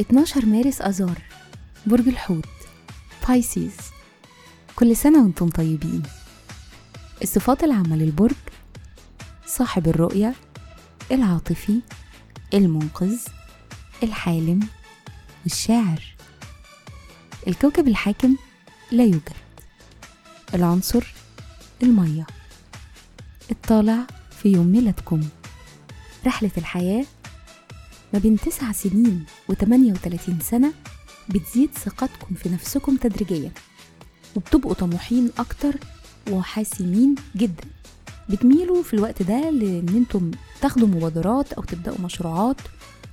اتناشر مارس أذار برج الحوت بايسيز كل سنة وأنتم طيبين. الصفات العامة للبرج صاحب الرؤية العاطفي المنقذ الحالم والشاعر الكوكب الحاكم لا يوجد. العنصر المية. الطالع في يوم ميلادكم. رحلة الحياة ما بين تسع سنين وتمانية وتلاتين سنة بتزيد ثقتكم في نفسكم تدريجيا وبتبقوا طموحين أكتر وحاسمين جدا. بتميلوا في الوقت ده لأن أنتم تاخدوا مبادرات أو تبدأوا مشروعات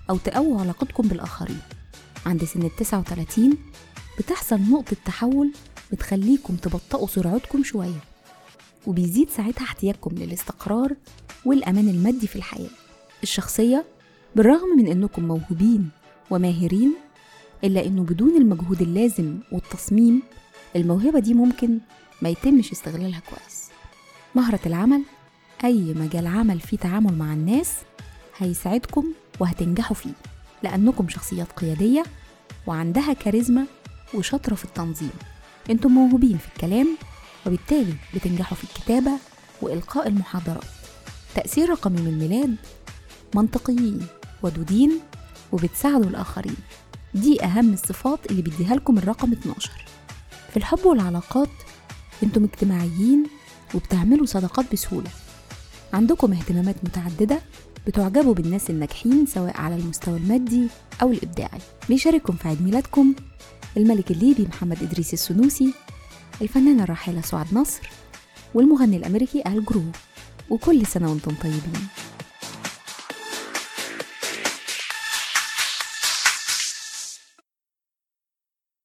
أو تقووا علاقتكم بالآخرين. عند سن التسعة وتلاتين بتحصل نقطة تحول بتخليكم تبطئوا سرعتكم شوية وبيزيد ساعتها احتياجكم للاستقرار والأمان المادي في الحياة. الشخصية بالرغم من أنكم موهوبين وماهرين إلا أنه بدون المجهود اللازم والتصميم الموهبة دي ممكن ما يتمش استغلالها كويس. مهرة العمل أي مجال عمل فيه تعامل مع الناس هيساعدكم وهتنجحوا فيه لأنكم شخصيات قيادية وعندها كاريزما وشاطرة في التنظيم. أنتم موهوبين في الكلام وبالتالي بتنجحوا في الكتابة وإلقاء المحاضرات. تأثير رقم يوم الميلاد منطقيين ودودين وبتساعدوا الآخرين. دي أهم الصفات اللي بيديها لكم الرقم 12 في الحب والعلاقات أنتم اجتماعيين وبتعملوا صداقات بسهولة. عندكم اهتمامات متعددة بتعجبوا بالناس الناجحين سواء على المستوى المادي أو الإبداعي. بيشارككم في عيد ميلادكم الملك الليبي محمد إدريس السنوسي الفنانة الراحلة سعاد نصر والمغني الأمريكي آل جرو. وكل سنة وأنتم طيبين.